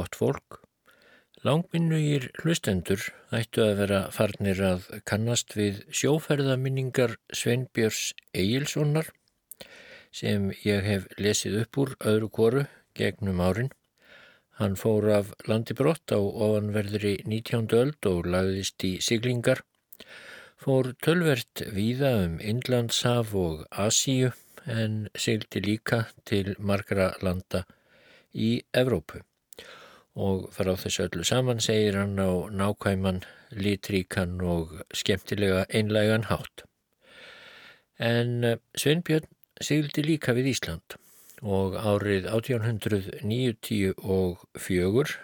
gott fólk. Langminnugir hlustendur ættu að vera farnir að kannast við sjóferðaminningar Sveinbjörns Egilssonar sem ég hef lesið upp úr öðru koru gegnum árin. Hann fór af landi brott á ofanverðri 19. öld og lagðist í siglingar. Fór tölvert víða um Indlandshaf og Asíu en sigli líka til margra landa í Evrópu. Og frá þessu öllu saman segir hann á nákvæman, litríkan og skemmtilega einlægan hátt. En eh, Sveinbjörn sigildi líka við Ísland og árið 1894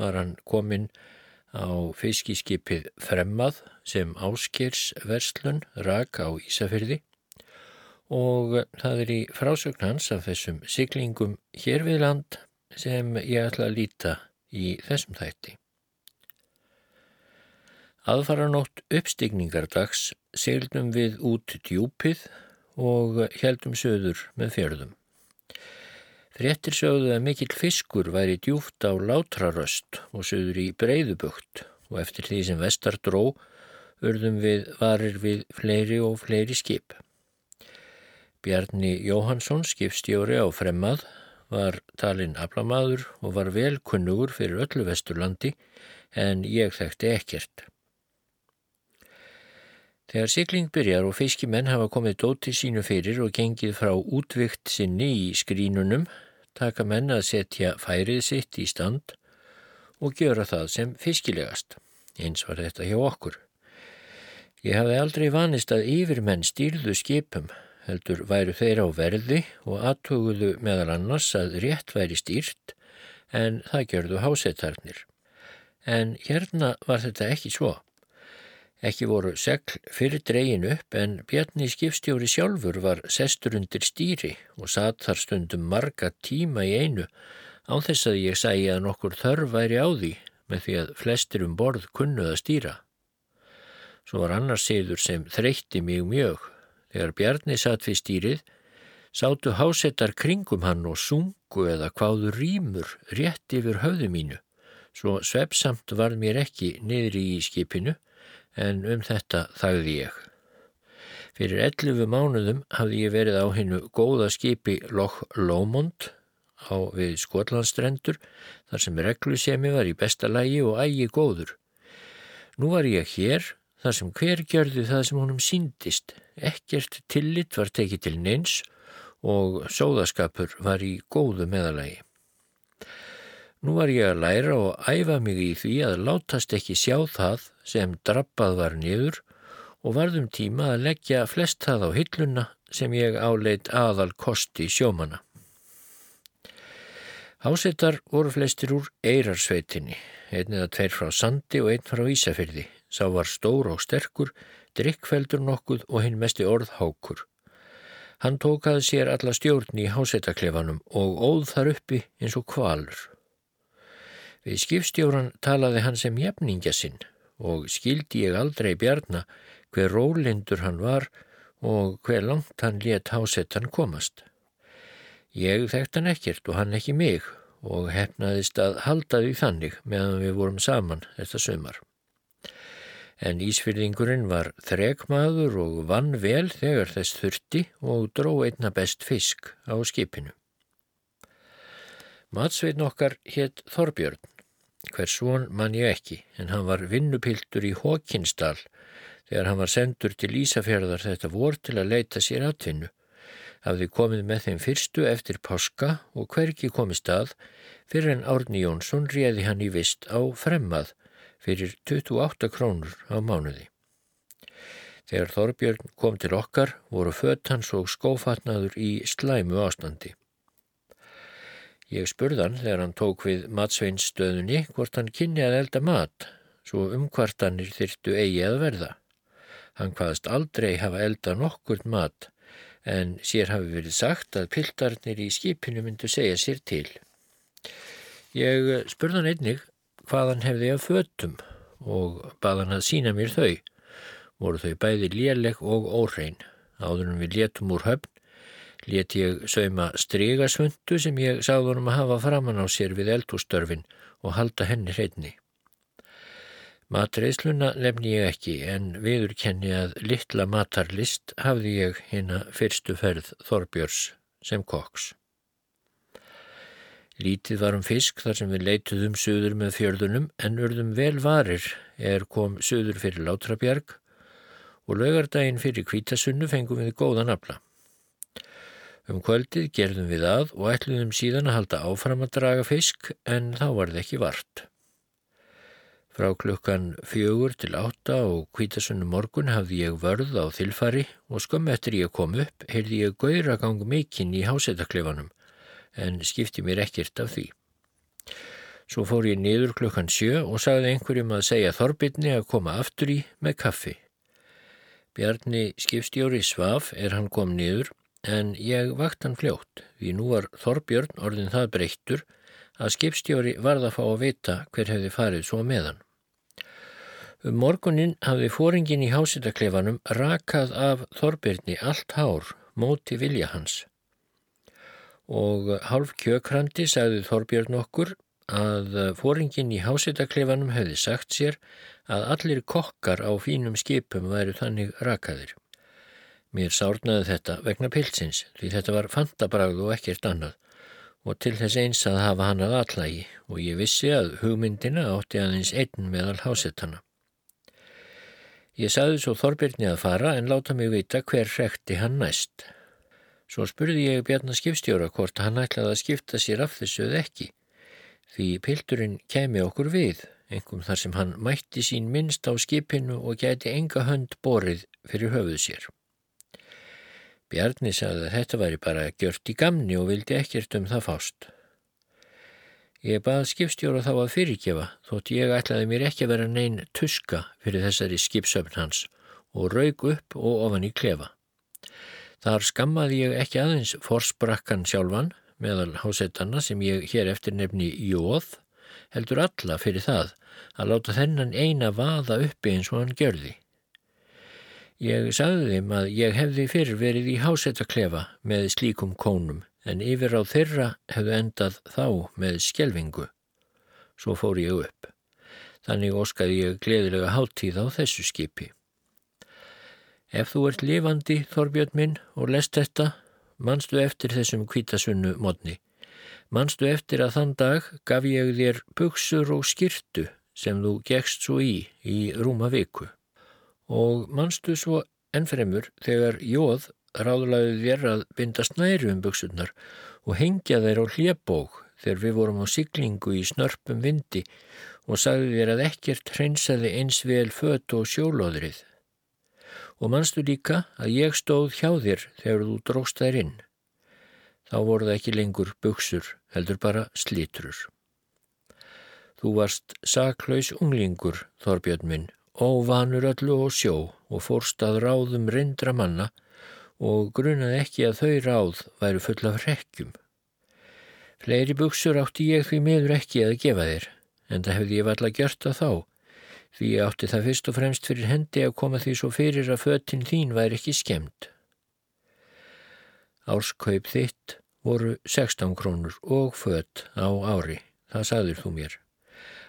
var hann kominn á fiskiskipið Fremmað sem áskeirsverslun rak á Ísafyrði og það er í frásögn hans af þessum siglingum hér við land sem ég ætla að líta í þessum þætti. Aðfaranótt uppstigningardags seglum við út djúpið og heldum söður með fjörðum. Fréttir sögðu að mikill fiskur væri djúft á látraröst og söður í breyðubugt og eftir því sem vestar dró urðum við varir við fleiri og fleiri skip. Bjarni Jóhansson, skipstjóri á Fremmað, var talinn aflamaður og var vel kunnugur fyrir öllu vesturlandi en ég þekkti ekkert. Þegar sigling byrjar og fiskimenn hafa komið dóti sínu fyrir og gengið frá útvikt sinni í skrínunum, taka menn að setja færið sitt í stand og gjöra það sem fiskilegast. Eins var þetta hjá okkur. Ég hafi aldrei vanist að yfirmenn stýrðu skipum, heldur væru þeir á verði og aðtöguðu meðal annars að rétt væri stýrt, en það gjörðu hásettarnir. En hérna var þetta ekki svo. Ekki voru segl fyrir dregin upp en Bjarni skipstjóri sjálfur var sestur undir stýri og satt þar stundum marga tíma í einu á þess að ég sæi að nokkur þörf væri á því með því að flestir um borð kunnuð að stýra. Svo var annars siður sem þreytti mig mjög. Þegar Bjarni satt við stýrið sátu hásettar kringum hann og sungu eða hvaðu rýmur rétt yfir höfðu mínu. Svo svepsamt var mér ekki niðri í skipinu en um þetta þagði ég. Fyrir 11 mánuðum hafði ég verið á hennu góða skipi Loch Lomond á við Skotlandstrendur þar sem reglusemi var í besta lægi og ægi góður. Nú var ég hér þar sem hver gjörði það sem honum síndist. Ekkert tillit var tekið til neins og sóðaskapur var í góðu meðalægi. Nú var ég að læra og æfa mig í því að látast ekki sjá það sem drabbað var niður og varðum tíma að leggja flest það á hilluna sem ég áleit aðal kosti sjómana. Hásettar voru flestir úr eirarsveitinni, einnið að tveir frá Sandi og einn frá Ísafyrði. Sá var stór og sterkur, drikkfeldur nokkuð og hinn mesti orðhákur. Hann tókaði sér alla stjórn í hásettaklefanum og óð þar uppi eins og kvalur. Við skipstjóran talaði hann sem jefningja sinn og skildi ég aldrei bjarna hver rólindur hann var og hver langt hann let hásettan komast. Ég þekkt hann ekkert og hann ekki mig og hefnaðist að halda því þannig meðan við vorum saman þetta sömar. En Ísfyrðingurinn var þregmaður og vann vel þegar þess þurfti og dró einna best fisk á skipinu. Matsveitn okkar hétt Þorbjörn Hvers svon mann ég ekki, en hann var vinnupiltur í Hókinsdal þegar hann var sendur til Ísafjörðar þetta vor til að leita sér atvinnu. Hafði komið með þeim fyrstu eftir páska og hverki komið stað fyrir en Árni Jónsson réði hann í vist á fremmað fyrir 28 krónur á mánuði. Þegar Þorbjörn kom til okkar voru fött hans og skófatnaður í slæmu ástandi. Ég spurði hann þegar hann tók við matsveinstöðunni hvort hann kynni að elda mat, svo umkvartanir þyrtu eigi að verða. Hann hvaðast aldrei hafa elda nokkurt mat, en sér hafi verið sagt að piltarnir í skipinu myndu segja sér til. Ég spurði hann einnig hvað hann hefði að fötum og bað hann að sína mér þau. Voru þau bæði léleg og óhrein. Áður en við létum úr höfn let ég sauma strygasvöndu sem ég sáðunum að hafa framann á sér við eldhústörfin og halda henni hreitni. Matreisluna lefni ég ekki en viður kenni að litla matarlist hafði ég hérna fyrstu ferð Þorbjörns sem koks. Lítið var um fisk þar sem við leituðum söður með fjörðunum en urðum vel varir er kom söður fyrir Látrabjarg og lögardaginn fyrir kvítasunnu fengum við góðan afla. Um kvöldið gerðum við að og ætluðum síðan að halda áfram að draga fisk en þá var það ekki vart. Frá klukkan fjögur til átta og kvítasunum morgun hafði ég vörð á þilfari og skömm eftir ég kom upp heyrði ég gauragang mikinn í hásetaklefanum en skipti mér ekkert af því. Svo fór ég niður klukkan sjö og sagði einhverjum að segja Þorbirni að koma aftur í með kaffi. Bjarni skipstjóri svaf er hann kom niður en ég vakt hann fljótt því nú var Þorbjörn orðin það breyttur að skipstjóri varða að fá að vita hver hefði farið svo meðan. Um morgunin hafði fóringin í hásitaklefanum rakað af Þorbirni allt hár móti vilja hans. Og hálf kjökrandi sagði Þorbjörn okkur að fóringin í hásitaklefanum hefði sagt sér að allir kokkar á fínum skipum væru þannig rakaðir. Mér sárnaði þetta vegna pilsins því þetta var fantabragð og ekkert annað og til þess eins að hafa hann að allægi og ég vissi að hugmyndina átti aðeins einn meðal hásetana. Ég saði svo Þorbirni að fara en láta mig vita hver hrekti hann næst. Svo spurði ég Bjarnar skipstjóra hvort hann ætlaði að skipta sér af þessu eða ekki. Því pildurinn kemi okkur við, engum þar sem hann mætti sín minnst á skipinu og gæti enga hönd borið fyrir höfuð sér. Bjarni sagði að þetta væri bara gjört í gamni og vildi ekkert um það fást. Ég bað skipstjóra þá að fyrirgefa þótt ég ætlaði mér ekki að vera neyn tuska fyrir þessari skipsöfn hans og raug upp og ofan í klefa. Þar skammaði ég ekki aðeins forsprakkan sjálfan meðal hásettanna sem ég hér eftir nefni Jóð heldur alla fyrir það að láta þennan eina vaða uppi eins og hann gjörði. Ég sagði þeim að ég hefði fyrir verið í hásettaklefa með slíkum kónum en yfir á þeirra hefðu endað þá með skjelvingu. Svo fór ég upp. Þannig óskaði ég gleðilega háttíð á þessu skipi. Ef þú ert lifandi, Þorbjörn minn, og lest þetta, mannstu eftir þessum kvítasunnu modni. Mannstu eftir að þann dag gaf ég þér buksur og skirtu sem þú gegst svo í í rúma viku. Og mannstu svo ennfremur þegar Jóð ráðlaði þér að binda snæri um buksurnar og hengja þeir á hljebók þegar við vorum á siglingu í snörpum vindi og sagði þér að ekkert hreinsaði eins vel fött og sjólóðrið. Og mannstu líka að ég stóð hjá þér þegar þú dróst þær inn. Þá voru það ekki lengur buksur, heldur bara slítrur. Þú varst saklaus unglingur, Þorbjörn minn, óvanur öllu og sjó og fórst að ráðum reyndra manna og grunaði ekki að þau ráð væru full af rekkjum. Fleiri buksur átti ég því meður ekki að gefa þér, en það hefði ég valla gjört að þá, því átti það fyrst og fremst fyrir hendi að koma því svo fyrir að föttin þín væri ekki skemmt. Árskaup þitt voru 16 krónur og fött á ári, það sagður þú mér.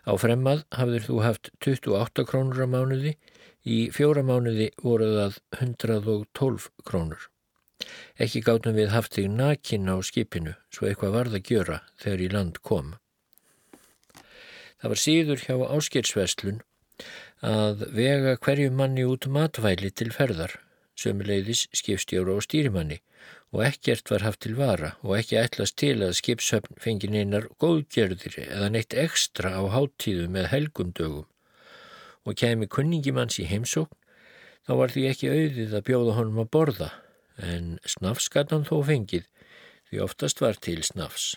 Á fremmað hafður þú haft 28 krónur á mánuði, Í fjóra mánuði voru það 112 krónur. Ekki gáttum við haft þig nakin á skipinu svo eitthvað varð að gjöra þegar í land kom. Það var síður hjá áskilsveslun að vega hverju manni út matvæli til ferðar, sömuleiðis skipstjóru og stýrimanni. Og ekkert var haft til vara og ekki ætlast til að skipshöfn fengið neinar góðgerðir eða neitt ekstra á háttíðu með helgumdögum og kemi kunningimanns í heimsókn, þá var því ekki auðið að bjóða honum að borða, en snafsgatan þó fengið, því oftast var til snafs.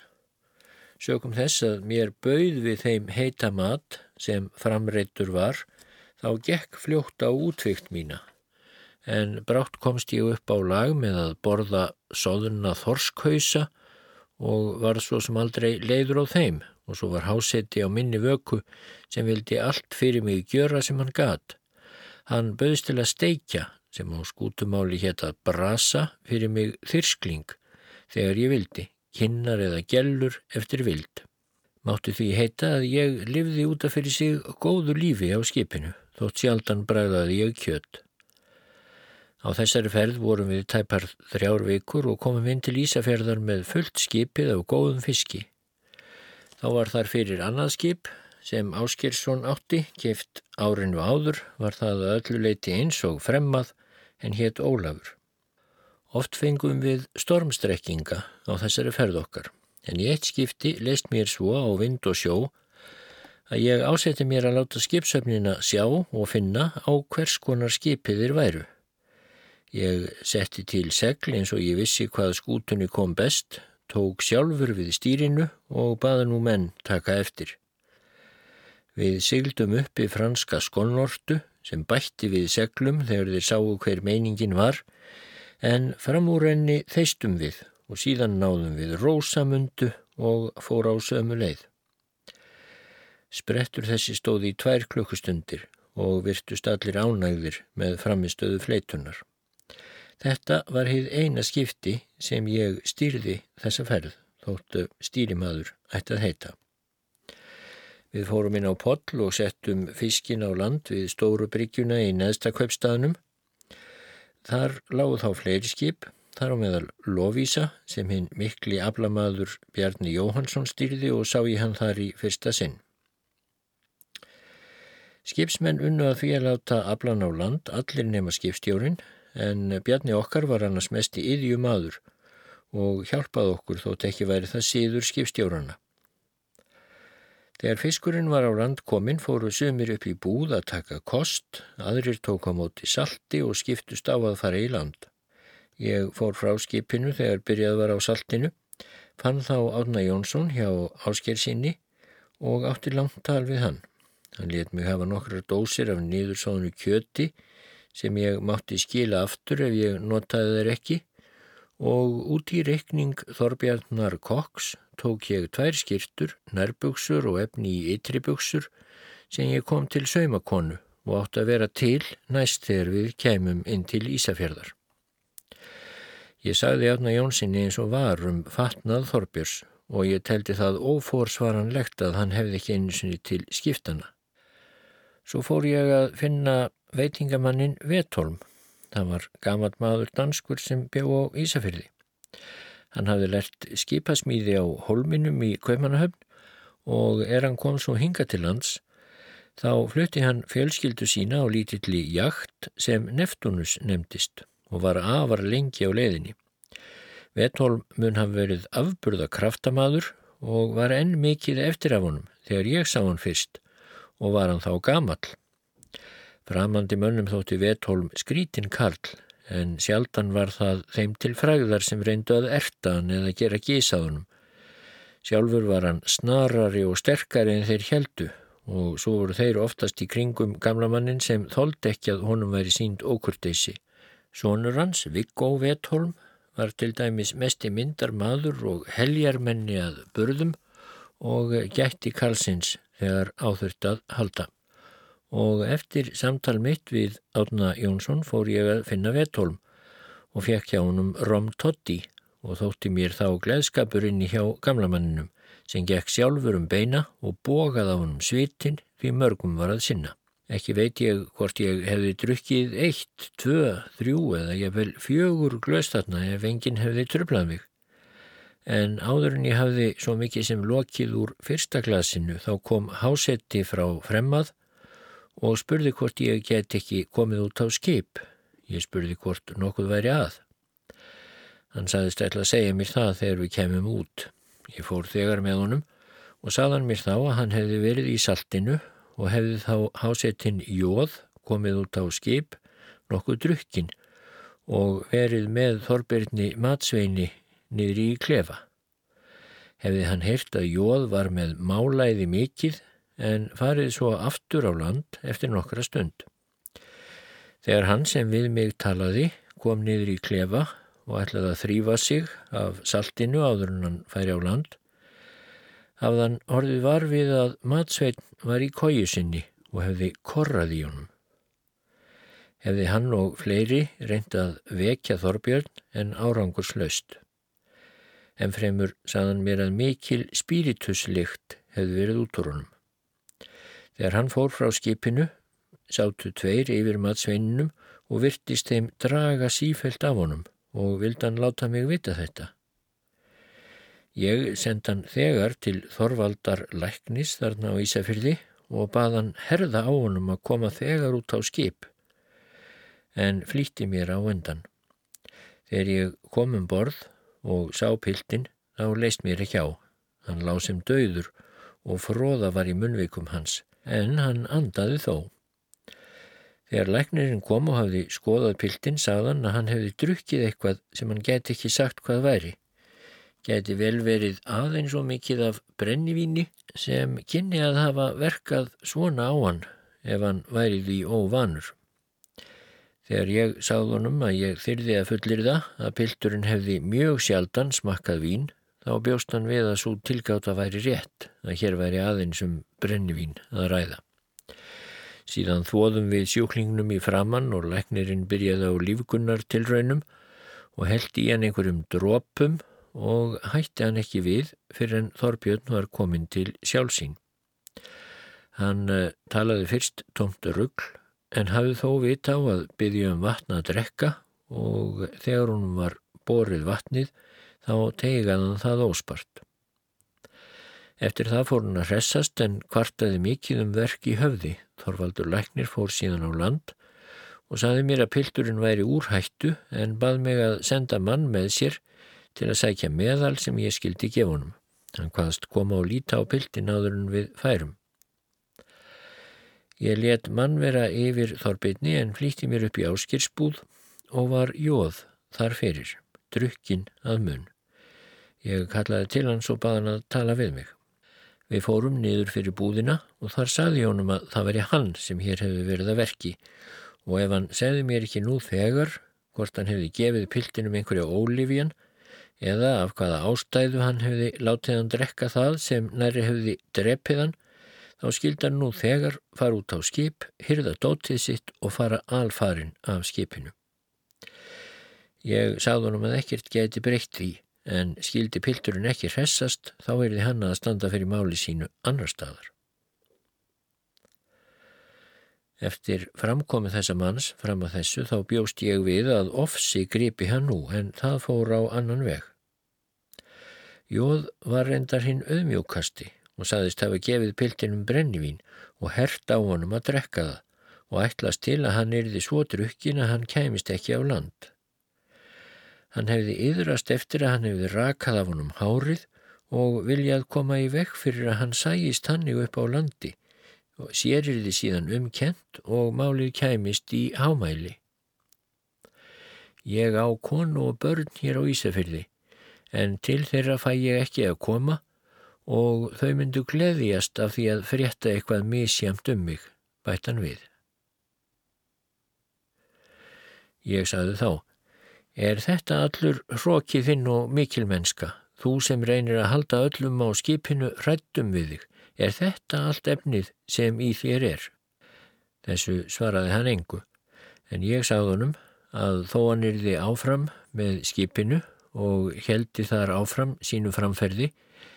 Sjökum þess að mér bauð við þeim heita mat sem framreittur var, þá gekk fljótt á útvikt mína, en brátt komst ég upp á lag með að borða soðuna þorskhausa og var svo sem aldrei leiður á þeim og svo var hásetti á minni vöku sem vildi allt fyrir mig gjöra sem hann gat. Hann bauðst til að steikja sem á skútumáli hétt að brasa fyrir mig þyrskling þegar ég vildi, kinnar eða gellur eftir vild. Máttu því heita að ég livði útaf fyrir sig góðu lífi á skipinu, þótt sjaldan bræðaði ég kjött. Á þessari ferð vorum við tæpar þrjár vikur og komum inn til Ísafjörðar með fullt skipið á góðum fiski. Þá var þar fyrir annað skip sem Áskirsson átti, keift árinu áður, var það að öllu leiti eins og fremmað en hétt Ólafur. Oft fengum við stormstrekkinga á þessari ferð okkar, en í eitt skipti leist mér svo á vind og sjó að ég ásetti mér að láta skipsöfnina sjá og finna á hvers konar skipiðir væru. Ég setti til segl eins og ég vissi hvað skútunni kom best, tók sjálfur við stýrinu og baði nú menn taka eftir. Við sigldum uppi franska skonnortu sem bætti við seglum þegar þeir sáu hver meiningin var, en fram úr henni þeistum við og síðan náðum við rósamundu og fór á sömu leið. Sprettur þessi stóði í tvær klukkustundir og virtust allir ánægðir með framistöðu fleitunar. Þetta var heið eina skipti sem ég stýrði þessa ferð, þóttu stýrimaður ætti að heita. Við fórum inn á poll og settum fiskin á land við stóru bryggjuna í neðsta kaupstaðnum. Þar lágu þá fleiri skip, þar á meðal Lovísa sem hinn mikli aflamaður Bjarni Jóhansson stýrði og sá ég hann þar í fyrsta sinn. Skipsmenn unnu að því að láta aflan á land allir nema skipstjórin en Bjarni okkar var annars mest í yðju maður og hjálpaði okkur þótt ekki væri það síður skipstjórana. Þegar fiskurinn var á land komin fóru sömur upp í búð að taka kost, aðrir tók á móti salti og skiptust á að fara í land. Ég fór frá skipinu þegar byrjað var á saltinu, fann þá Átna Jónsson hjá Ásker sinni og átti langt tal við hann. Hann let mig hafa nokkrar dósir af nýðursónu kjöti sem ég mátti skila aftur ef ég notaði þeir ekki og út í reikning Þorbjarnar Koks tók ég tvær skirtur, nærbuksur og efni í ytribuksur sem ég kom til saumakonu og átt að vera til næst þegar við kemum inn til Ísafjörðar. Ég sagði átna Jónssoni eins og var um fatnað Þorbjörns og ég teldi það ófórsvaranlegt að hann hefði ekki einu sinni til skiptana. Svo fór ég að finna veitingamannin Vetholm. Það var gamat maður danskur sem bjó á Ísafyrði. Hann hafði lert skipasmíði á holminum í Kveimanahöfn og er hann kom svo hinga til lands þá flutti hann fjölskyldu sína á lítilli jakt sem Neftunus nefndist og var afar lengi á leiðinni. Vetholm mun hafa verið afburða kraftamadur og var enn mikið eftir af honum þegar ég sá hann fyrst og var hann þá gamall. Framandi mönnum þótti Vetholm skrítin karl en sjaldan var það þeim til fræðar sem reyndu að erta hann eða gera gísaðunum. Sjálfur var hann snarari og sterkari en þeir heldu og svo voru þeir oftast í kringum gamlamannin sem þóld ekki að honum væri sínd ókurteysi. Sónur hans, Viggo Vetholm, var til dæmis mest í myndar maður og heljarmenni að burðum og gætti Karlsins þegar áþurft að halda og eftir samtal mitt við Átna Jónsson fór ég að finna Vetholm og fekk hjá honum Rom Totti og þótti mér þá gleðskapur inni hjá gamlamanninum sem gekk sjálfur um beina og bógaði á honum svitin því mörgum var að sinna. Ekki veit ég hvort ég hefði drukkið eitt, tvö, þrjú eða ég vel fjögur glöstatna ef enginn hefði tröflað mig. En áður en ég hafði svo mikið sem lokið úr fyrsta glasinu þá kom hásetti frá fremmað og spurði hvort ég get ekki komið út á skip. Ég spurði hvort nokkuð væri að. Hann saðist ætla að segja mér það þegar við kemum út. Ég fór þegar með honum og saðan mér þá að hann hefði verið í saltinu og hefði þá hásettinn jóð komið út á skip nokkuð drukkin og verið með Þorbirni matsveini niður í klefa. Hefði hann heyrt að jóð var með málæði mikill en farið svo aftur á land eftir nokkra stund. Þegar hann sem við mig talaði kom niður í klefa og ætlaði að þrýfa sig af saltinu áður en hann færi á land, hafðan orðið var við að matsveitn var í kóju sinni og hefði korrað í honum. Hefði hann og fleiri reynd að vekja Þorbjörn en árangur slöst. en fremur saðan mér að mikil spirituslikt hefði verið út úr honum. Þegar hann fór frá skipinu, sátu tveir yfir matsveininum og virtist þeim draga sífelt af honum og vildan láta mig vita þetta. Ég sendan þegar til Þorvaldar læknis þarna á Ísafyrði og baðan herða á honum að koma þegar út á skip, en flýtti mér á endan. Þegar ég kom um borð og sá piltin, þá leist mér ekki á. Hann lág sem döður og fróða var í munvikum hans, en hann andaði þó. Þegar læknirinn kom og hafði skoðað piltin sagðan að hann hefði drukkið eitthvað sem hann geti ekki sagt hvað væri. Geti vel verið aðeins og mikið af brennivíni sem kynni að hafa verkað svona á hann ef hann værið í óvanur. Þegar ég sagði honum að ég þyrði að fullir það að pilturinn hefði mjög sjaldan smakkað vín þá bjóst hann við að svo tilgátt að væri rétt að hér væri aðeins um brennivín að ræða. Síðan þóðum við sjúklingnum í framann og læknirinn byrjaði á lífgunnar tilraunum og held í hann einhverjum drópum og hætti hann ekki við fyrir en Þorbjörn var komin til sjálfsín. Hann uh, talaði fyrst tómtu ruggl en hafði þó vita á að byggja um vatna að drekka og þegar hún var borið vatnið þá tegaði hann það óspart. Eftir það fór hann að hressast en kvartaði mikið um verk í höfði. Þorvaldur Læknir fór síðan á land og saði mér að pilturinn væri úrhættu en bað mig að senda mann með sér til að sækja meðal sem ég skildi gefunum. Hann hvaðst koma og líta á piltin áður en við færum. Ég let mann vera yfir þorbeitni en flýtti mér upp í áskirsbúð og var jóð þar fyrir, drukkin að mun. Ég kallaði til hans og baði hann að tala við mig. Við fórum niður fyrir búðina og þar saði honum að það veri hann sem hér hefði verið að verki og ef hann segði mér ekki nú þegar hvort hann hefði gefið piltinum einhverja ólífjan eða af hvaða ástæðu hann hefði látið hann drekka það sem næri hefði drepið hann þá skildi hann nú þegar fara út á skip, hyrða dótið sitt og fara alfarin af skipinu. Ég sagði honum að ekkert geti breytt því en skildi pilturinn ekki hressast þá er þið hann að standa fyrir máli sínu annar staðar. Eftir framkomið þessa manns fram að þessu þá bjóst ég við að ofsi gripi hann nú en það fór á annan veg. Jóð var reyndar hinn auðmjókasti og saðist hafa gefið piltinum brennivín og hert á honum að drekka það og ætlast til að hann erði svo drukkin að hann kæmist ekki á land. Hann hefði yðrast eftir að hann hefði rakað af honum hárið og viljað koma í vekk fyrir að hann sæjist hannig upp á landi og sérir þið síðan umkent og málið kæmist í hámæli. Ég á konu og börn hér á Ísafyrði en til þeirra fæ ég ekki að koma og þau myndu gleðjast af því að frétta eitthvað misjamt um mig, bættan við. Ég sagði þá, Er þetta allur hrókið þinn og mikilmennska, þú sem reynir að halda öllum á skipinu rættum við þig, er þetta allt efnið sem í þér er? Þessu svaraði hann engu, en ég sagðunum að þó hann yrði áfram með skipinu og heldi þar áfram sínu framferði,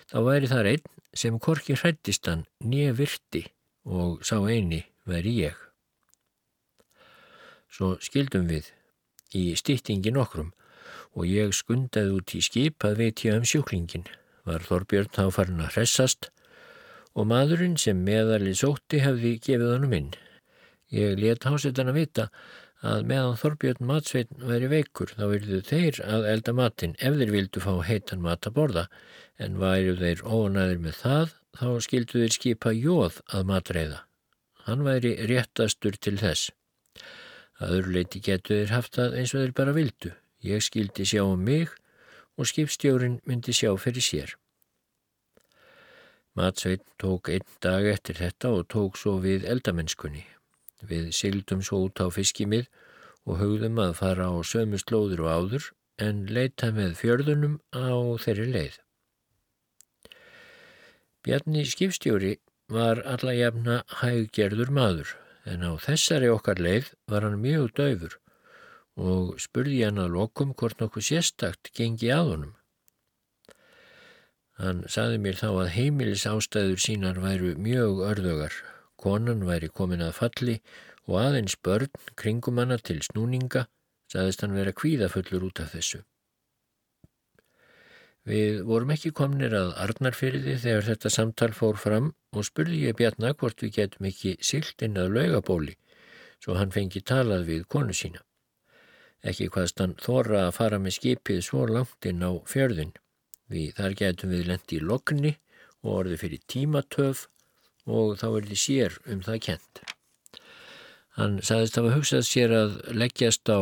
þá væri þar einn sem korki hrættist hann nýja virti og sá eini veri ég. Svo skildum við í stýttingi nokkrum og ég skundaði út í skip að veitja um sjúklingin. Var Þorbjörn þá farin að hressast og maðurinn sem meðalið sótti hefði gefið honum inn. Ég let hásetan að vita að meðan Þorbjörn matsveitn væri veikur þá verðu þeir að elda matinn ef þeir vildu fá heitan mat að borða en væru þeir ónæðir með það þá skildu þeir skipa jóð að matreiða. Hann væri réttastur til þess. Aður leiti getur þeir haft það eins og þeir bara vildu. Ég skildi sjá um mig og skipstjórin myndi sjá fyrir sér. Matsveit tók einn dag eftir þetta og tók svo við eldamennskunni. Við sildum svo út á fiskimið og hugðum að fara á sömu slóður og áður en leita með fjörðunum á þeirri leið. Bjarni skipstjóri var alla jafna hæggerður maður en á þessari okkar leið var hann mjög döfur og spurði hann að lokum hvort nokkuð sérstakt gengi að honum. Hann saði mér þá að heimilis ástæður sínar væru mjög örðugar. Konan væri komin að falli og aðeins börn kringum hana til snúninga saðist hann vera kvíðafullur út af þessu. Við vorum ekki komnir að Arnarfyrði þegar þetta samtal fór fram og spurði ég Bjarnar hvort við getum ekki silt inn að laugabóli svo hann fengi talað við konu sína. Ekki hvaðst hann þóra að fara með skipið svo langt inn á fjörðin. Við þar getum við lendi í lokni og orði fyrir tímatöf og þá er þið sér um það kent. Hann sagðist að hafa hugsað sér að leggjast á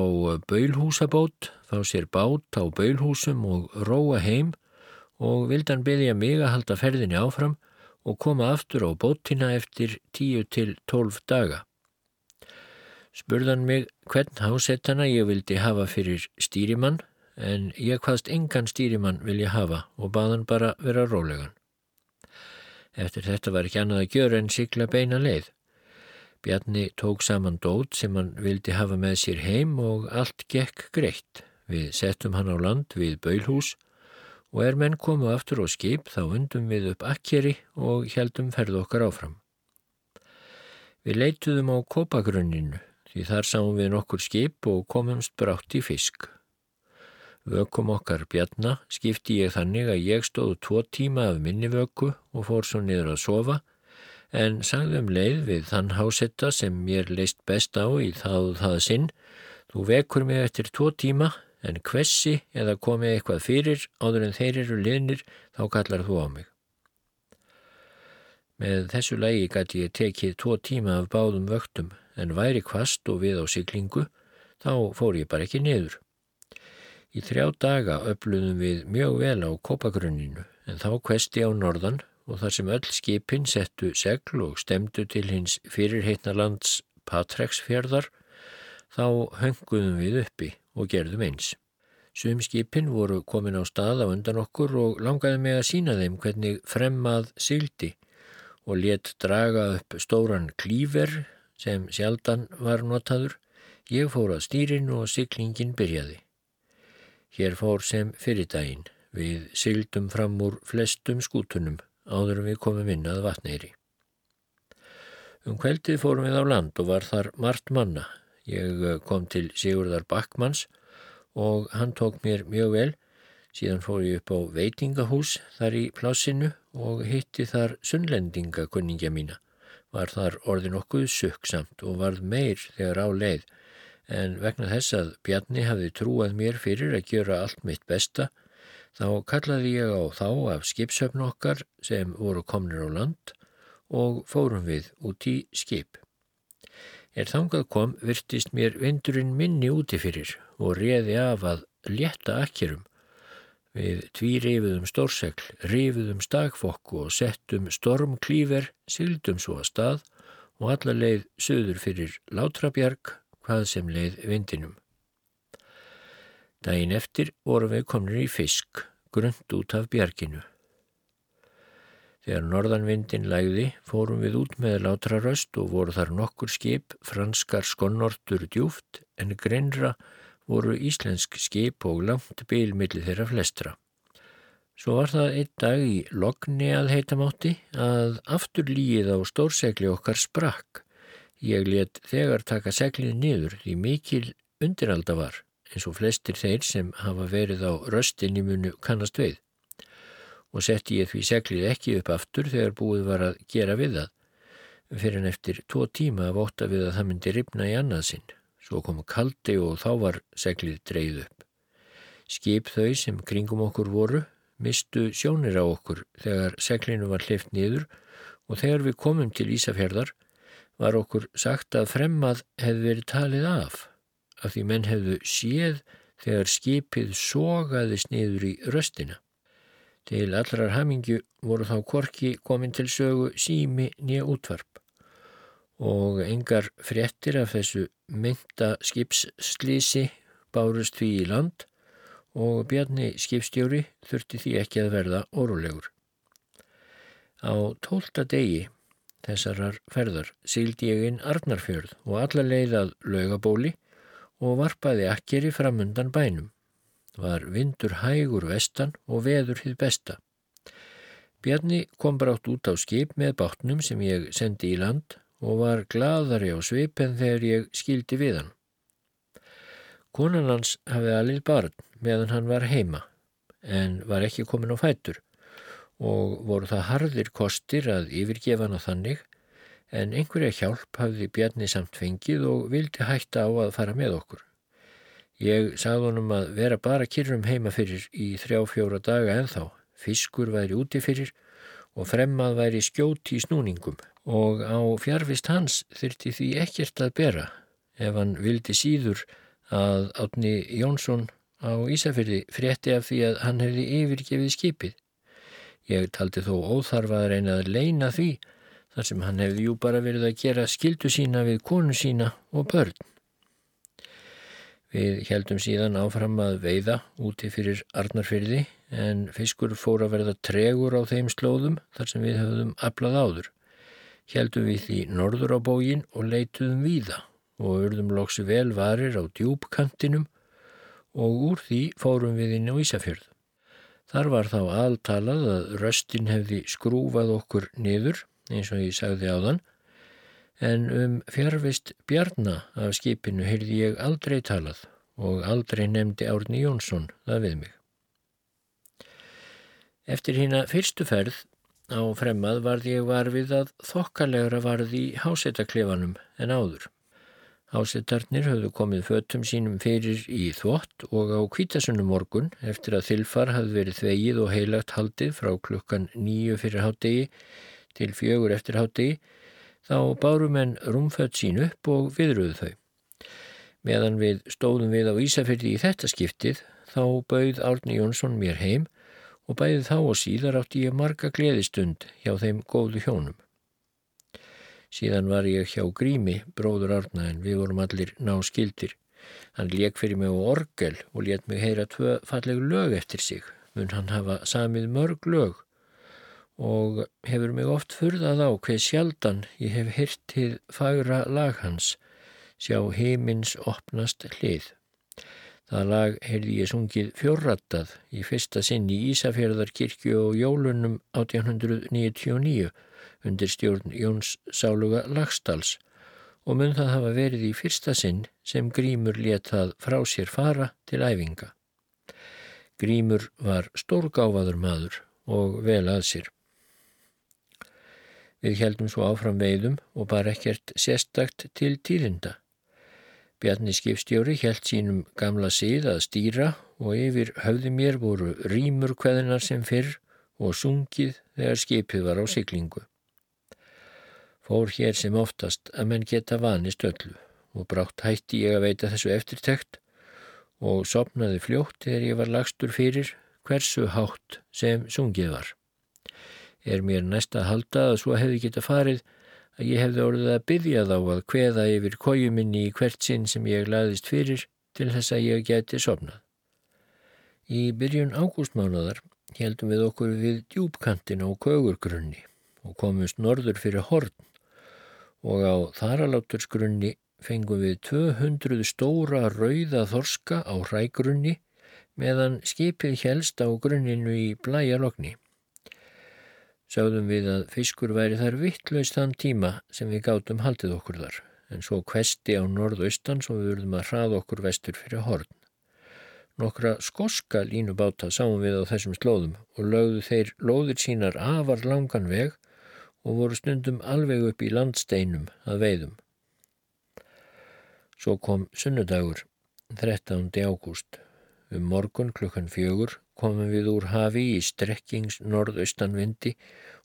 baulhúsabót, fá sér bát á baulhúsum og róa heim og vildan byggja mig að halda ferðinni áfram og koma aftur á bótina eftir 10 til 12 daga. Spurðan mig hvern hásettana ég vildi hafa fyrir stýrimann en ég hvaðst engan stýrimann vilja hafa og baðan bara vera rólegan. Eftir þetta var ekki annað að gjöra en sigla beina leið. Bjarni tók saman dót sem hann vildi hafa með sér heim og allt gekk greitt. Við settum hann á land við Baulhús og er menn komu aftur á skip þá undum við upp akkeri og heldum ferð okkar áfram. Við leituðum á kópagrunninu því þar sáum við nokkur skip og komumst brátt í fisk. Vökum okkar bjarna skipti ég þannig að ég stóð tvo tíma af minni vöku og fór svo niður að sofa en sagðum leið við þann hásetta sem mér leist best á í og það sinn þú vekur mig eftir tvo tíma en hversi eða komið eitthvað fyrir áður en þeir eru liðnir þá kallar þú á mig. Með þessu lægi gæti ég tekið tvo tíma af báðum vöktum en væri kvast og við á siglingu, þá fór ég bara ekki niður. Í þrjá daga öfluðum við mjög vel á kopagrunninu en þá kvesti á norðan og þar sem öll skipin settu segl og stemdu til hins fyrirheitna lands Patreksfjörðar, þá hönguðum við uppi og gerðum eins. Sum skipin voru komin á stað á undan okkur og langaði mig að sína þeim hvernig fremmað sildi og let draga upp stóran klífer sem sjaldan var notaður, ég fór að stýrinu og syklingin byrjaði. Hér fór sem fyrir daginn, við syldum fram úr flestum skútunum áður við komum inn að vatneyri. Um kveldið fórum við á land og var þar margt manna. Ég eh, kom til Sigurðar Backmanns og hann tók mér mjög vel. Síðan fór ég upp á veitingahús þar í plássinu og hitti þar sunnlendingakunningja mína var þar orðin okkuð sökksamt og varð meir þegar á leið en vegna þess að Bjarni hafði trúað mér fyrir að gera allt mitt besta þá kallaði ég á þá af skipsöfn okkar sem voru komnir á land og fórum við út í skip. Er þangað kom virtist mér vindurinn minni úti fyrir og reði af að létta akkerum Við tvírifiðum stórsegl, rifiðum stakfokku og settum stormklífer, sildum svo að stað og alla leið söður fyrir látrabjarg, hvað sem leið vindinum. Dægin eftir vorum við komin í fisk, grönt út af bjarginu. Þegar norðanvindin lægði fórum við út með látraröst og voru þar nokkur skip, franskar skonnortur djúft en greinra voru íslensk skip og langt bílmilli þeirra flestra. Svo var það einn dag í logni að heitamátti að aftur líið á stórsegli okkar sprakk. Ég let þegar taka seglið niður því mikil undiralda var eins og flestir þeir sem hafa verið á röstinni munu kannast veið. Og setti ég því seglið ekki upp aftur þegar búið var að gera við það fyrir en eftir tvo tíma að vóta við að það myndi ripna í annað sinn. Svo kom kaldi og þá var seglið dreyð upp. Skip þau sem kringum okkur voru mistu sjónir á okkur þegar seglinu var hlift niður og þegar við komum til Ísafjörðar var okkur sagt að fremmað hefði verið talið af af því menn hefðu séð þegar skipið sogaðist niður í röstina. Til allrar hamingju voru þá korki komin til sögu sími nýja útvarp og engar fréttir af þessu mynda skipsslýsi bárust því í land og Bjarni skipstjóri þurfti því ekki að verða órulegur. Á tólta degi þessarar ferðar síldi ég inn Arnarfjörð og alla leiðað laugabóli og varpaði akkeri framundan bænum. Var vindur hægur vestan og veður hið besta. Bjarni kom brátt út á skip með bátnum sem ég sendi í land og var gladari á svip en þegar ég skildi við hann. Konan hans hafði alveg barn meðan hann var heima en var ekki komin á fætur og voru það harðir kostir að yfirgefa hann á þannig en einhverja hjálp hafði Bjarni samt fengið og vildi hætta á að fara með okkur. Ég sagði honum að vera bara kyrrum heima fyrir í þrjá fjóra daga en þá. Fiskur væri úti fyrir og fremmað væri skjóti í snúningum og á fjárvist hans þyrti því ekkert að bera ef hann vildi síður að Átni Jónsson á Ísafjörði frétti af því að hann hefði yfirgefið skipið. Ég taldi þó óþarfa að reyna að leina því þar sem hann hefði jú bara verið að gera skildu sína við konu sína og börn. Við heldum síðan áfram að veiða úti fyrir Arnarfyrði en fiskur fór að verða tregur á þeim slóðum þar sem við höfðum aflað áður. Heldum við því norður á bógin og leituðum víða og urðum loksu vel varir á djúbkantinum og úr því fórum við inn á Ísafjörð. Þar var þá aðtalað að röstin hefði skrúfað okkur niður eins og ég sagði á þann en um fjárvist bjarna af skipinu heyrði ég aldrei talað og aldrei nefndi Árni Jónsson það við mig. Eftir hína fyrstu ferð á fremmað varði ég varfið að þokkalegra varði í hásetaklefanum en áður. Hásetarnir höfðu komið fötum sínum fyrir í þvott og á kvítasunum morgun eftir að þilfar hafði verið þvegið og heilagt haldið frá klukkan nýju fyrir hátegi til fjögur eftir hátegi þá bárum en rúmfödd sín upp og viðröðu þau. Meðan við stóðum við á Ísafjörði í þetta skiptið þá bauð Árni Jónsson mér heim og bæði þá og síðar átti ég marga gleðistund hjá þeim góðu hjónum. Síðan var ég hjá Grími, bróður Árna, en við vorum allir ná skildir. Hann leik fyrir mig á orgel og let mig heyra tvö fallegu lög eftir sig. Mun hann hafa samið mörg lög og hefur mig oft furðað á hver sjaldan ég hef hyrtið fagra lag hans, sjá heimins opnast hlið. Það lag heyrði ég sungið fjórrattað í fyrsta sinn í Ísafjörðarkirkju og jólunum 1899 undir stjórn Jóns Sáluga Lagstals og mun það hafa verið í fyrsta sinn sem Grímur letað frá sér fara til æfinga. Grímur var stórgáfaður maður og vel að sér. Við heldum svo áfram veiðum og bara ekkert sérstakt til tíðinda. Bjarni skipstjóri held sínum gamla síð að stýra og yfir höfði mér voru rýmur kveðinar sem fyrr og sungið þegar skipið var á siglingu. Fór hér sem oftast að menn geta vanist öllu og brátt hætti ég að veita þessu eftirtekt og sopnaði fljótt þegar ég var lagstur fyrir hversu hátt sem sungið var er mér næst að halda að svo hefði geta farið að ég hefði orðið að byggja þá að kveða yfir kójuminni í hvert sinn sem ég laðist fyrir til þess að ég geti sopnað. Í byrjun ágústmánadar heldum við okkur við djúbkantin á kögurgrunni og komumst norður fyrir horn og á þaralátursgrunni fengum við 200 stóra rauða þorska á hrægrunni meðan skipið helst á grunninu í blæjalogni. Sáðum við að fiskur væri þar vittlaust þann tíma sem við gátum haldið okkur þar, en svo kvesti á norðaustan svo við verðum að hraða okkur vestur fyrir horn. Nokkra skoska línubáta sáum við á þessum slóðum og lögðu þeir lóðir sínar afar langan veg og voru stundum alveg upp í landsteinum að veiðum. Svo kom sunnudagur, 13. ágúst. Um morgun klukkan fjögur komum við úr hafi í strekkings norðaustanvindi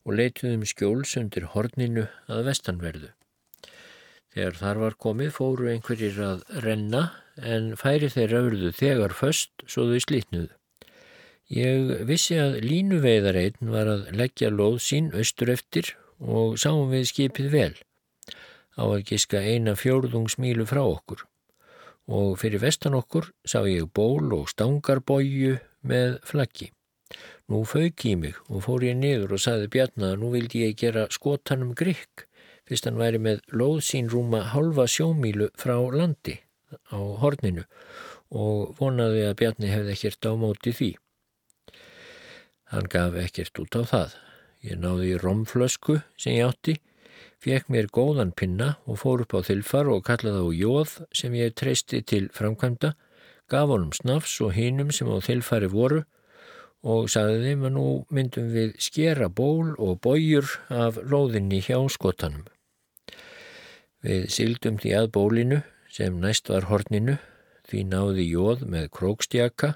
og leituðum skjóls undir horninu að vestanverðu. Þegar þar var komið fóru einhverjir að renna en færi þeirra urðu þegar föst svo þau slítnuðu. Ég vissi að línuveiðareitn var að leggja loð sín austur eftir og sáum við skipið vel á að giska eina fjórðungsmílu frá okkur og fyrir vestan okkur sá ég ból og stangarbóju með flaggi. Nú fauk í mig og fór ég niður og saði Bjarnar að nú vildi ég gera skotanum grikk fyrst hann væri með lóð sín rúma halva sjómílu frá landi á horninu og vonaði að Bjarni hefði ekkert á móti því. Hann gaf ekkert út á það. Ég náði í romflösku sem ég átti, fekk mér góðan pinna og fór upp á þilfar og kallaði á jóð sem ég treysti til framkvæmda, gaf honum snafs og hinum sem á þilfari voru og sagði þeim að nú myndum við skera ból og bójur af lóðinni hjá skotanum. Við sildum því að bólinu sem næst var horninu, því náði jóð með krókstjaka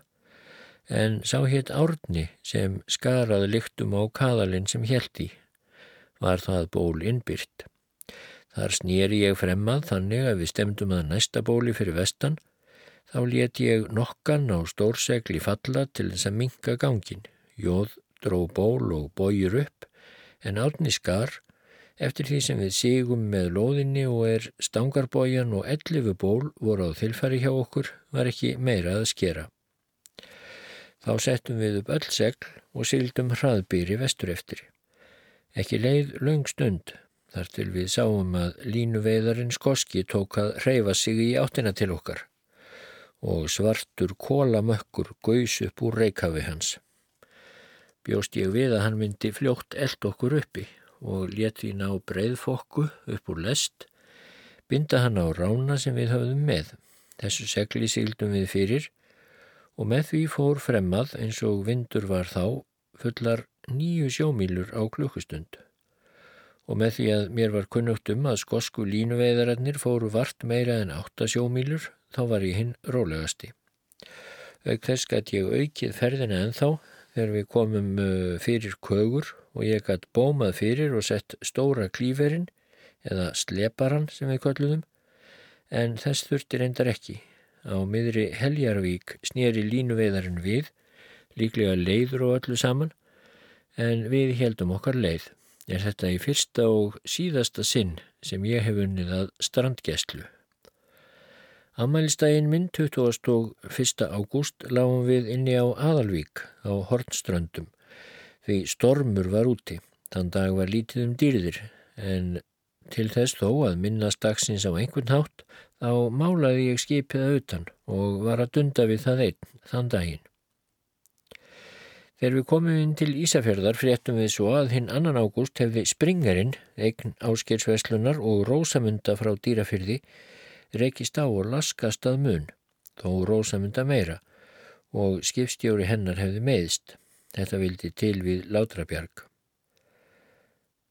en sá hétt árni sem skaraði lyktum á kaðalinn sem held í. Var það ból innbyrt. Þar snýri ég fremmað þannig að við stemdum að næsta bóli fyrir vestan Þá let ég nokkan á stórsegli falla til þess að minka gangin. Jóð dró ból og bójur upp en átni skar eftir því sem við sigum með loðinni og er stangarbójan og ellifu ból voru á þilfæri hjá okkur var ekki meira að skera. Þá settum við upp öll segl og sildum hraðbýri vestur eftir. Ekki leið laung stund þar til við sáum að línu veiðarinn skoski tók að reyfa sig í áttina til okkar og svartur kólamökkur gaus upp úr reikafi hans. Bjóst ég við að hann myndi fljótt eld okkur uppi og let því ná breyðfokku upp úr lest, binda hann á rána sem við höfðum með. Þessu segli síldum við fyrir og með því fór fremmað eins og vindur var þá fullar nýju sjómílur á klukkustund. Og með því að mér var kunnugt um að skosku línuveiðararnir fóru vart meira en átta sjómílur þá var ég hinn rólegasti. Þess gæti ég aukið ferðina ennþá þegar við komum uh, fyrir kögur og ég gæti bómað fyrir og sett stóra klíferinn eða sleparan sem við kolluðum en þess þurfti reyndar ekki. Á miðri Heljarvík snýri línuveiðarinn við, líklega leiður og öllu saman, en við heldum okkar leið. Er þetta í fyrsta og síðasta sinn sem ég hef unnið að strandgæslu. Amælistægin minn 21. ágúst lágum við inni á Aðalvík á Hornströndum því stormur var úti. Þann dag var lítið um dýrðir en til þess þó að minnast dagsins á einhvern hátt þá málaði ég skipið að utan og var að dunda við það einn þann daginn. Þegar við komum inn til Ísafjörðar fréttum við svo að hinn annan ágúst hefði Springarinn, eign áskilsveslunar og Rósamunda frá dýrafyrði reykist á og laskast að mun, þó rósamunda meira, og skipstjóri hennar hefði meðst. Þetta vildi til við Látrabjarg.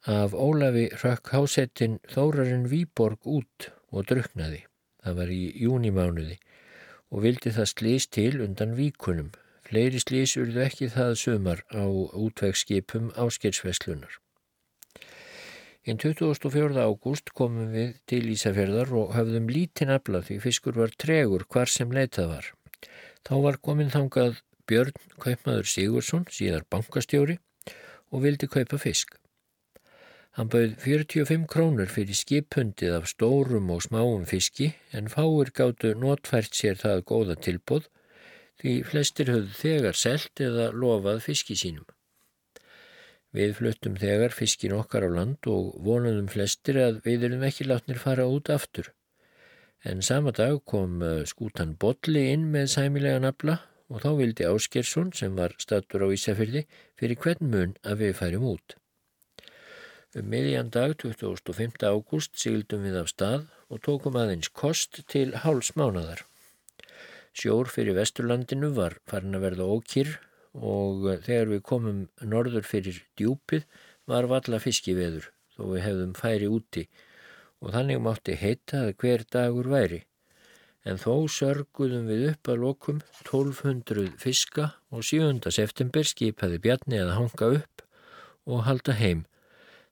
Af Ólafi rökk hásettin Þórarinn Výborg út og druknaði. Það var í júnimánuði og vildi það slís til undan víkunum. Fleiri slís urðu ekki það sumar á útvegsskipum áskilsveslunar. Hinn 24. ágúst komum við til Ísafjörðar og hafðum lítinn afla því fiskur var tregur hvar sem leitað var. Þá var komin þangað Björn Kaupmaður Sigursson, síðar bankastjóri, og vildi kaupa fisk. Hann bauð 45 krónur fyrir skippundið af stórum og smáum fiski en fáir gáttu notfært sér það góða tilbúð því flestir höfðu þegar selt eða lofað fiski sínum. Við fluttum þegar fiskin okkar á land og vonuðum flestir að við erum ekki látnir fara út aftur. En sama dag kom uh, skútan Bodli inn með sæmilega nafla og þá vildi Áskersson sem var statur á Ísafjörði fyrir hvern mun að við færum út. Um miðjan dag 25. ágúst sigildum við af stað og tókum aðeins kost til háls mánadar. Sjór fyrir Vesturlandinu var farin að verða ókýr og eh, þegar við komum norður fyrir djúpið var valla fiskiveður þó við hefðum færi úti og þannig mátti heita að hver dagur væri. En þó sörguðum við upp að lokum 1200 fiska og 7. september skipaði Bjarni að hanga upp og halda heim.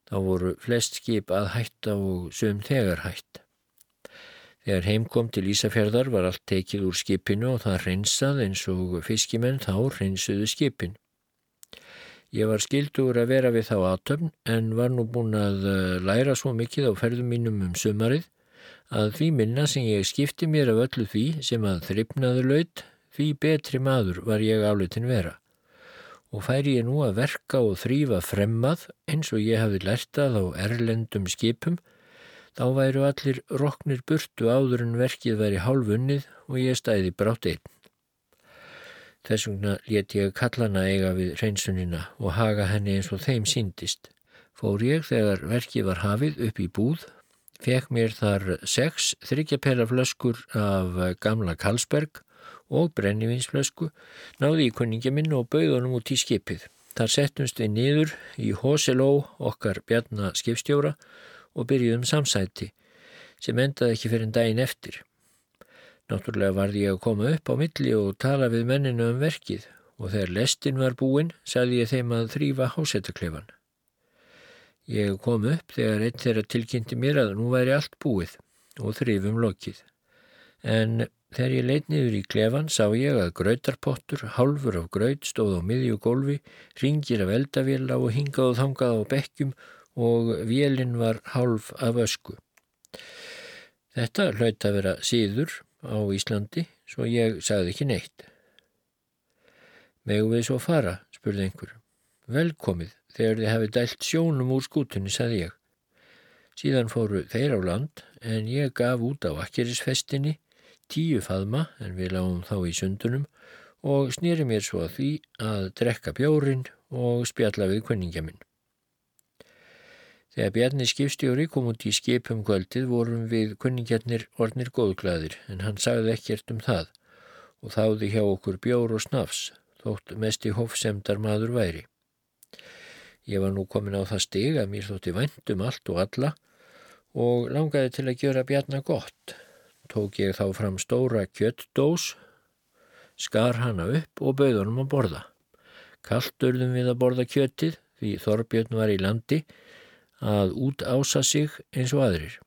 Þá voru flest skip að hætta og söm þegar hætt. Þegar heim kom til Ísafjörðar var allt tekið úr skipinu og það reynsað eins og fiskimenn þá reynsuðu skipin. Ég var skildur að vera við þá aðtöfn en var nú búin að eh, læra svo mikið á ferðum mínum um sumarið að því minna sem ég skipti mér af öllu því sem að þryfnaðu laut, því betri maður var ég álutin vera. Og færi ég nú að verka og þrýfa fremmað eins og ég hafi lertað á erlendum skipum Þá væru allir roknir burtu áður en verkið væri hálfunnið og ég stæði brátt einn. Þess vegna let ég kallana eiga við reynsunina og haga henni eins og þeim síndist. Fór ég þegar verkið var hafið upp í búð, fekk mér þar sex þryggjapela flöskur af gamla Karlsberg og brennivinsflösku, náði í kunningja minn og bauðunum út í skipið. Þar settumst við niður í Hoseló okkar bjarna skipstjóra og byrjuðum samsæti sem endaði ekki fyrir en daginn eftir. Náttúrulega varði ég að koma upp á milli og tala við menninu um verkið og þegar lestin var búinn sagði ég þeim að þrýfa hásettaklefan. Ég kom upp þegar einn þeirra tilkynnti mér að nú væri allt búið og þrýfum lokið. En þegar ég leitt niður í klefan sá ég að grautarpottur, hálfur af graut stóð á miðju gólfi, ringir af eldavila og hingað og þangað á bekkjum og vélinn var hálf af ösku. Þetta hlaut að vera síður á Íslandi svo ég sagði ekki neitt. Megu við svo fara, spurði einhver. Velkomið, þegar þið hefði dælt sjónum úr skútunni, sagði ég. Síðan fóru þeir á land en ég gaf út á akkerisfestinni tíu faðma en við lágum þá í sundunum og snýri mér svo að því að drekka bjórin og spjalla við kunningja minn. Þegar Bjarni skipstjóri kom út í skipum kvöldið vorum við kunningjarnir ornir góðglæðir en hann sagði ekkert um það og þáði hjá okkur bjór og snafs þótt mest í hófsemdar maður væri. Ég var nú komin á það stig að mér þótti vendum allt og alla og langaði til að gjöra Bjarni gott. Tók ég þá fram stóra kjöttdós, skar hana upp og bauð honum að borða. Kallt urðum við að borða kjöttið því Þorbjörn var í landi að út ása sig eins og aðrir.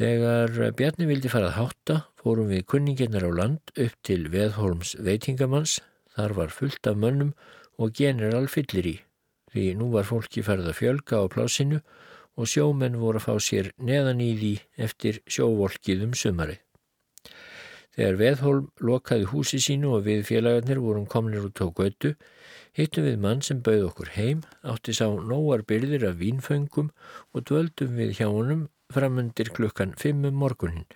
Þegar Bjarni vildi fara að hátta fórum við kunninginnar á land upp til Veðholms veitingamanns, þar var fullt af mönnum og general fyllir í, því nú var fólki farið að fjölga á plásinu og sjómenn voru að fá sér neðan í því eftir sjóvolkið um sumarið. Þegar Veðholm lokaði húsi sínu og við félagarnir vorum komnir út á götu, hittum við mann sem bauð okkur heim, átti sá nóar byrðir af vínföngum og dvöldum við hjá honum framundir klukkan 5 um morgunin.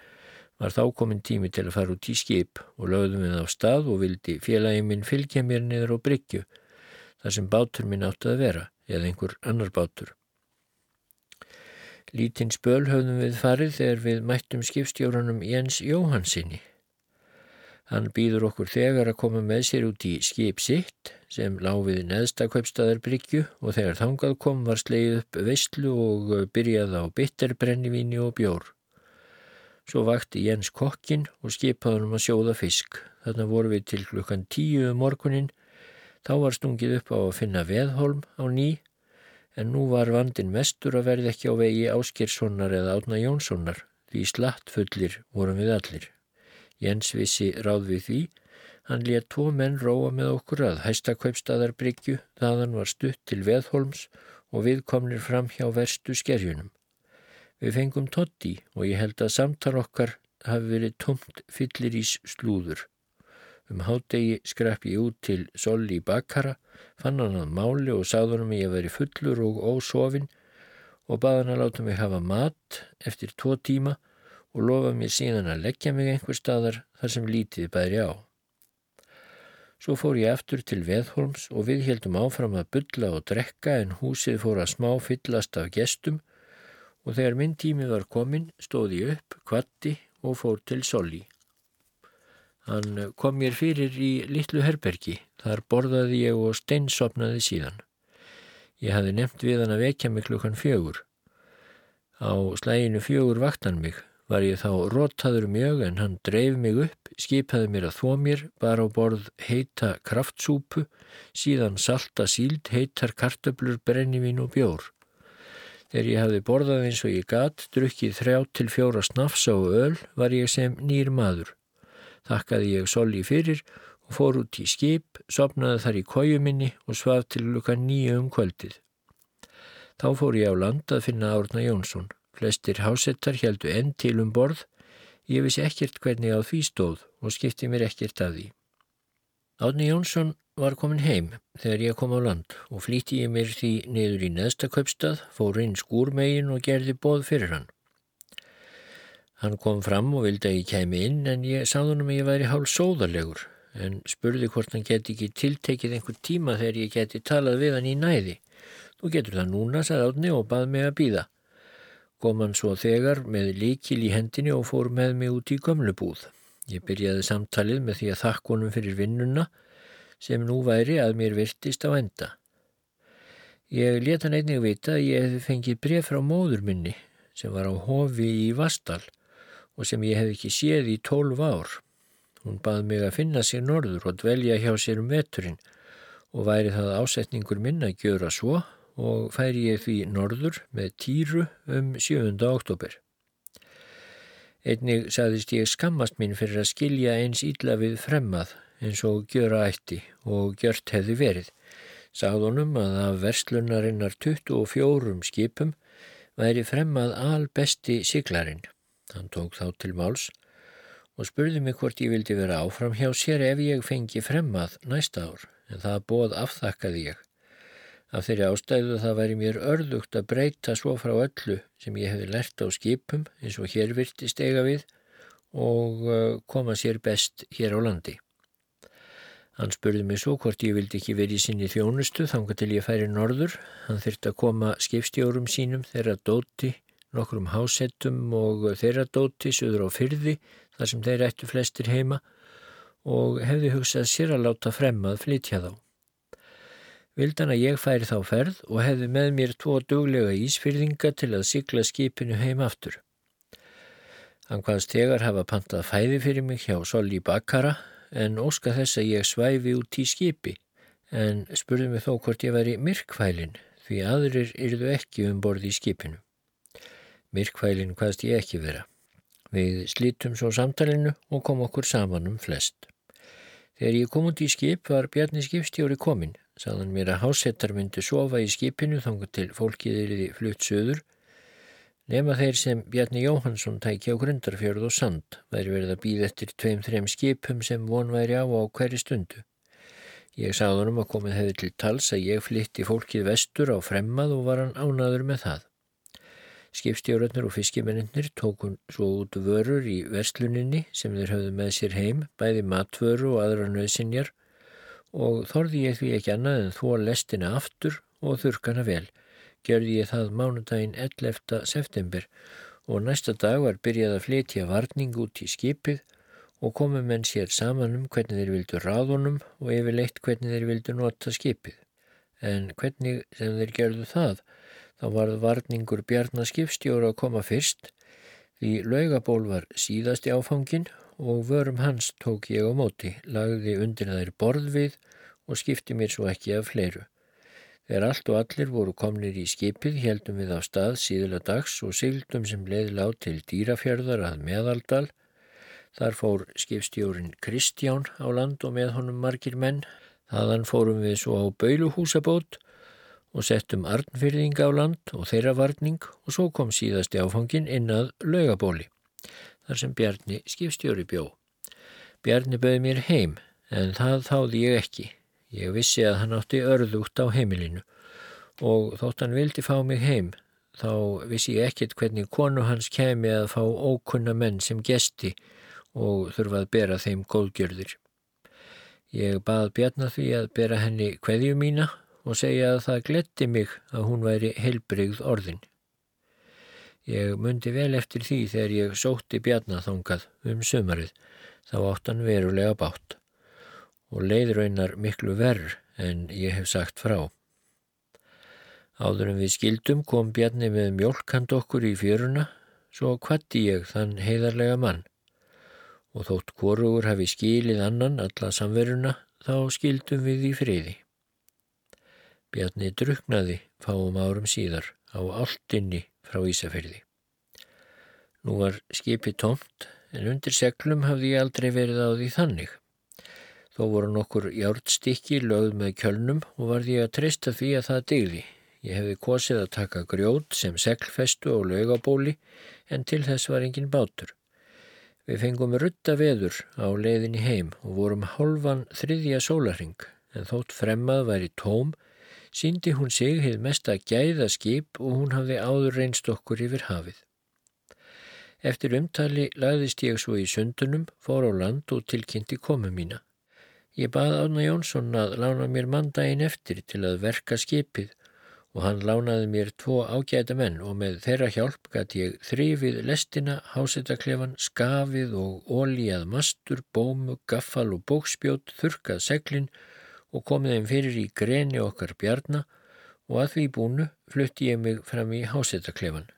Var þá komin tími til að fara út í skip og lögðum við á stað og vildi félagi minn fylgja mér niður á bryggju, þar sem bátur minn átti að vera, eða einhver annar bátur. Lítinn spöl höfðum við farið þegar við mættum skipstjórunum Jens Jóhansinni. Hann býður okkur þegar að koma með sér út í skip sitt sem láfið neðsta kaupstaðarbryggju og þegar þangað kom var sleið upp veistlu og byrjað á bitterbrennivíni og bjór. Svo vakti Jens kokkin og skipaði hann um að sjóða fisk. Þarna voru við til klukkan tíu um morgunin. Þá var stungið upp á að finna veðholm á ný en nú var vandin mestur að verði ekki á vegi Áskilssonar eða Átna Jónssonar því slatt fullir vorum við allir. Jens vissi ráð við því Hann létt tvo menn róa með okkur að hæstakveipstaðarbryggju, þaðan var stutt til Veðholms og við komnir fram hjá verstu skerjunum. Við fengum totti og ég held að samtal okkar hafi verið tomt fyllir ís slúður. Um hádegi skrapp ég út til Solli Bakara, fann hann að máli og sáðunum ég að veri fullur og ósofin og baðan að láta mig hafa mat eftir tvo tíma og lofa mér síðan að leggja mig einhver staðar þar sem lítið bæri á. Svo fór ég eftir til Veðholms og við heldum áfram að bylla og drekka en húsið fór að smá fyllast af gestum og þegar minn tími var komin stóð ég upp, kvatti og fór til Solli. Hann kom mér fyrir í litlu herbergi, þar borðaði ég og steinsopnaði síðan. Ég hafði nefnt við hann að vekja mig klukkan fjögur. Á slæginu fjögur vaktan mig var ég þá róttaður mjög en hann dreif mig upp, skipaði mér að þó mér, bara á borð heita kraftsúpu, síðan salta síld, heitar kartöblur, brennivín og bjór. Þegar ég hafði borðað eins og ég gatt, drukkið þrjá til fjóra snafsa og öl, var ég sem nýr maður. Þakkaði ég soli fyrir og fór út í skip, sopnaði þar í kójuminni og svaf til lukka nýju um kvöldið. Þá fór ég á land að finna Árna Jónsson. Flestir hásettar heldu enn til um borð. Ég vissi ekkert hvernig á því stóð og skipti mér ekkert að því. Átni Jónsson var komin heim þegar ég kom á land og flíti ég mér því niður í neðsta kaupstað, fór inn skúrmegin og gerði bóð fyrir hann. Hann kom fram og vildi að ég kemi inn en ég sáðunum að ég væri hálf sóðarlegur en spurði hvort hann geti ekki tiltekið einhver tíma þegar ég geti talað við hann í næði. Þú getur það núna, sagði átni og bað mig að býða. Kom hann svo þegar með líkil í hendinni og fór með mig út í gömlubúð. Ég byrjaði samtalið með því að þakkonum fyrir vinnuna sem nú væri að mér virtist á enda. Ég leta hann einnig vita að ég hefði fengið bref frá móður minni sem var á hofi í Vastal og sem ég hef ekki séð í tólf ár. Hún bað mig að finna sér norður og dvelja hjá sér um veturinn og væri það ásetningur minn að gjöra svo og færi ég því norður með týru um 7. oktober. Einnig saðist ég skammast mín fyrir að skilja eins ídla við fremmað eins og gjöra ætti og gjört hefði verið. Sagðunum að af verslunarinnar 24 skipum væri fremmað albesti siglarinn. Hann tók þá til máls og spurði mig hvort ég vildi vera áfram hjá sér ef ég fengi fremmað næsta ár en það bóð afþakkaði ég. Af þeirri ástæðu það væri mér örðugt að breyta svo frá öllu sem ég hefði lert á skipum eins og hér virtist eiga við og uh, koma sér best hér á landi. Hann spurði mig svo hvort ég vildi ekki verið í sinni þjónustu þanga til ég færi norður. Hann þurfti að koma skipstjórum sínum þeirra dóti, nokkrum hásettum og þeirra dóti söður á fyrði þar sem þeir ættu flestir heima og hefði hugsað sér að láta fremmað flytja þá. Vildan að ég færi þá ferð og hefði með mér tvo duglega ísfyrðinga til að sigla skipinu heim aftur. Hann hvaðst tegar hafa pantað fæði fyrir mig hjá Solli Bakkara en óska þess að ég svæfi út í skipi en spurði mig þó hvort ég væri myrkvælin því aðrir yrðu ekki um borði í skipinu. Myrkvælin hvaðst ég ekki vera. Við slítum svo samtalinu og kom okkur saman um flest. Þegar ég kom út í skip var Bjarni skipstjóri kominn Saðan mér að hásettar myndi sofa í skipinu þangu til fólkið eriði flutt söður nema þeir sem Bjarni Jóhansson tæki á grundarfjörð og sand væri verið að býða eftir tveim-þreim skipum sem von væri á á hverju stundu. Ég sagði honum að komið hefði til tals að ég flytti fólkið vestur á fremmað og var hann ánaður með það. Skipstjórnir og fiskimennir tókun svo út vörur í versluninni sem þeir höfðu með sér heim, bæði matvöru og aðra nöðsinjar og þorði ég því ekki annað en þó lestina aftur og þurkana vel. Gjörði ég það mánudaginn 11. september og næsta dag var byrjað að flytja varning út í skipið og komu menn sér saman um hvernig þeir vildu ráðunum og yfirleitt hvernig þeir vildu nota skipið. En hvernig sem þeir gerðu það, þá varð varningur Bjarnaskipstjóra að koma fyrst því laugaból var síðasti áfangin og vörum hans tók ég á móti, lagði undir þær borð við og skipti mér svo ekki af fleiru. Þegar allt og allir voru komnir í skipið heldum við á stað síðula dags og sigldum sem leiði lág til dýrafjörðar að meðaldal. Þar fór skipstjórin Kristján á land og með honum margir menn. Þaðan fórum við svo á Bauluhúsabót og settum Arnfyrðinga á land og þeirra varning og svo kom síðasti áfangin inn að laugabóli þar sem Bjarni skipstjóri bjó. Bjarni bauði mér heim en það þáði ég ekki. Ég vissi að hann átti örðugt á heimilinu og þótt hann vildi fá mig heim þá vissi ég ekkert hvernig konu hans kemi að fá ókunna menn sem gesti og þurfa að bera þeim góðgjörðir. Ég bað Bjarnar því að bera henni hverju mína og segja að það gletti mig að hún væri heilbrigð orðin. Ég myndi vel eftir því þegar ég sótti bjarnaþongað um sömarið, þá áttan verulega bátt og leiðraunar miklu verr en ég hef sagt frá. Áður en við skildum kom bjarni með mjölkand okkur í fjöruna, svo kvatti ég þann heiðarlega mann og þótt korugur hafi skilið annan alla samveruna, þá skildum við í friði. Bjarni druknaði fáum árum síðar á alltinni frá Ísafjörði. Nú var skipi tómt en undir seglum hafði ég aldrei verið á því þannig. Þó voru nokkur hjártstikki lögð með kjölnum og varði ég að treysta því að það digði. Ég hefði kosið að taka grjót sem seglfestu og lögabóli en til þess var engin bátur. Við fengum rutta veður á leiðinni heim og vorum hálfan þriðja sólaring en þótt fremmað væri tóm síndi hún sig hefð mest að gæða skip og hún hafði áður reynst okkur yfir hafið. Eftir umtali lagðist ég svo í sundunum, fór á land og tilkynnti komu mína. Ég bað Átna Jónsson að lána mér mandaginn eftir til að verka skipið og hann lánaði mér tvo ágæta menn og með þeirra hjálp gæti ég þrifið lestina, hásettaklefan, skafið og ólíjað mastur, bómu, gaffal og bókspjót, þurkað seglin og komið þeim fyrir í greni okkar bjarna og að því búnu flutti ég mig fram í hásettaklefan.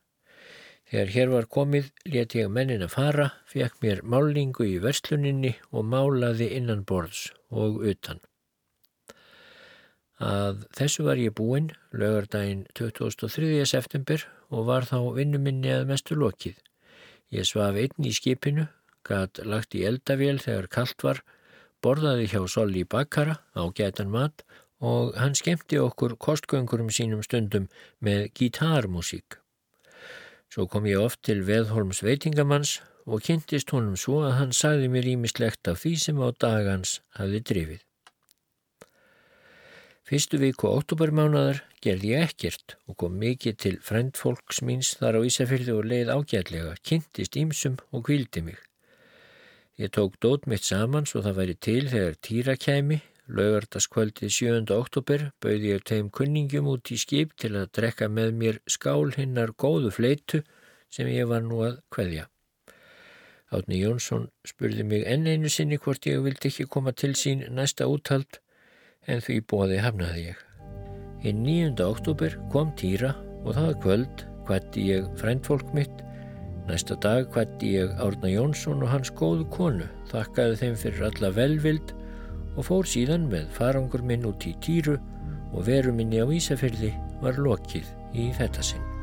Þegar hér var komið let ég mennin að fara, fekk mér málingu í versluninni og málaði innan borðs og utan. Að þessu var ég búinn lögardaginn 2003. september og var þá vinnuminni að mestu lokið. Ég svaf einn í skipinu, gæt lagt í eldavél þegar kallt var, borðaði hjá Solli Bakkara á gætan mat og hann skemmti okkur kostgöngurum sínum stundum með gítarmusík. Svo kom ég oft til Veðholms veitingamanns og kynntist honum svo að hann sagði mér ímislegt af því sem á dagans hafi drifið. Fyrstu viku óttúbarmánadar gerði ég ekkert og kom mikið til frendfólks míns þar á Ísafjörðu og leið ágætlega, kynntist ímsum og kvildi mig. Ég tók dót mitt saman svo það væri til þegar týra kæmi, laugardaskvöldið 7. oktober bauði ég tegum kunningum út í skip til að drekka með mér skál hinnar góðu fleitu sem ég var nú að kveðja. Átni Jónsson spurði mig enn einu sinni hvort ég vildi ekki koma til sín næsta úthald en því bóði hafnaði ég. Í 9. oktober kom týra og það kvöld hvætti ég fræntfólk mitt. Næsta dag hvætti ég Árna Jónsson og hans góðu konu, þakkaði þeim fyrir alla velvild og fór síðan með farangur minn út í týru og veru minni á Ísafjörði var lokið í þetta sinn.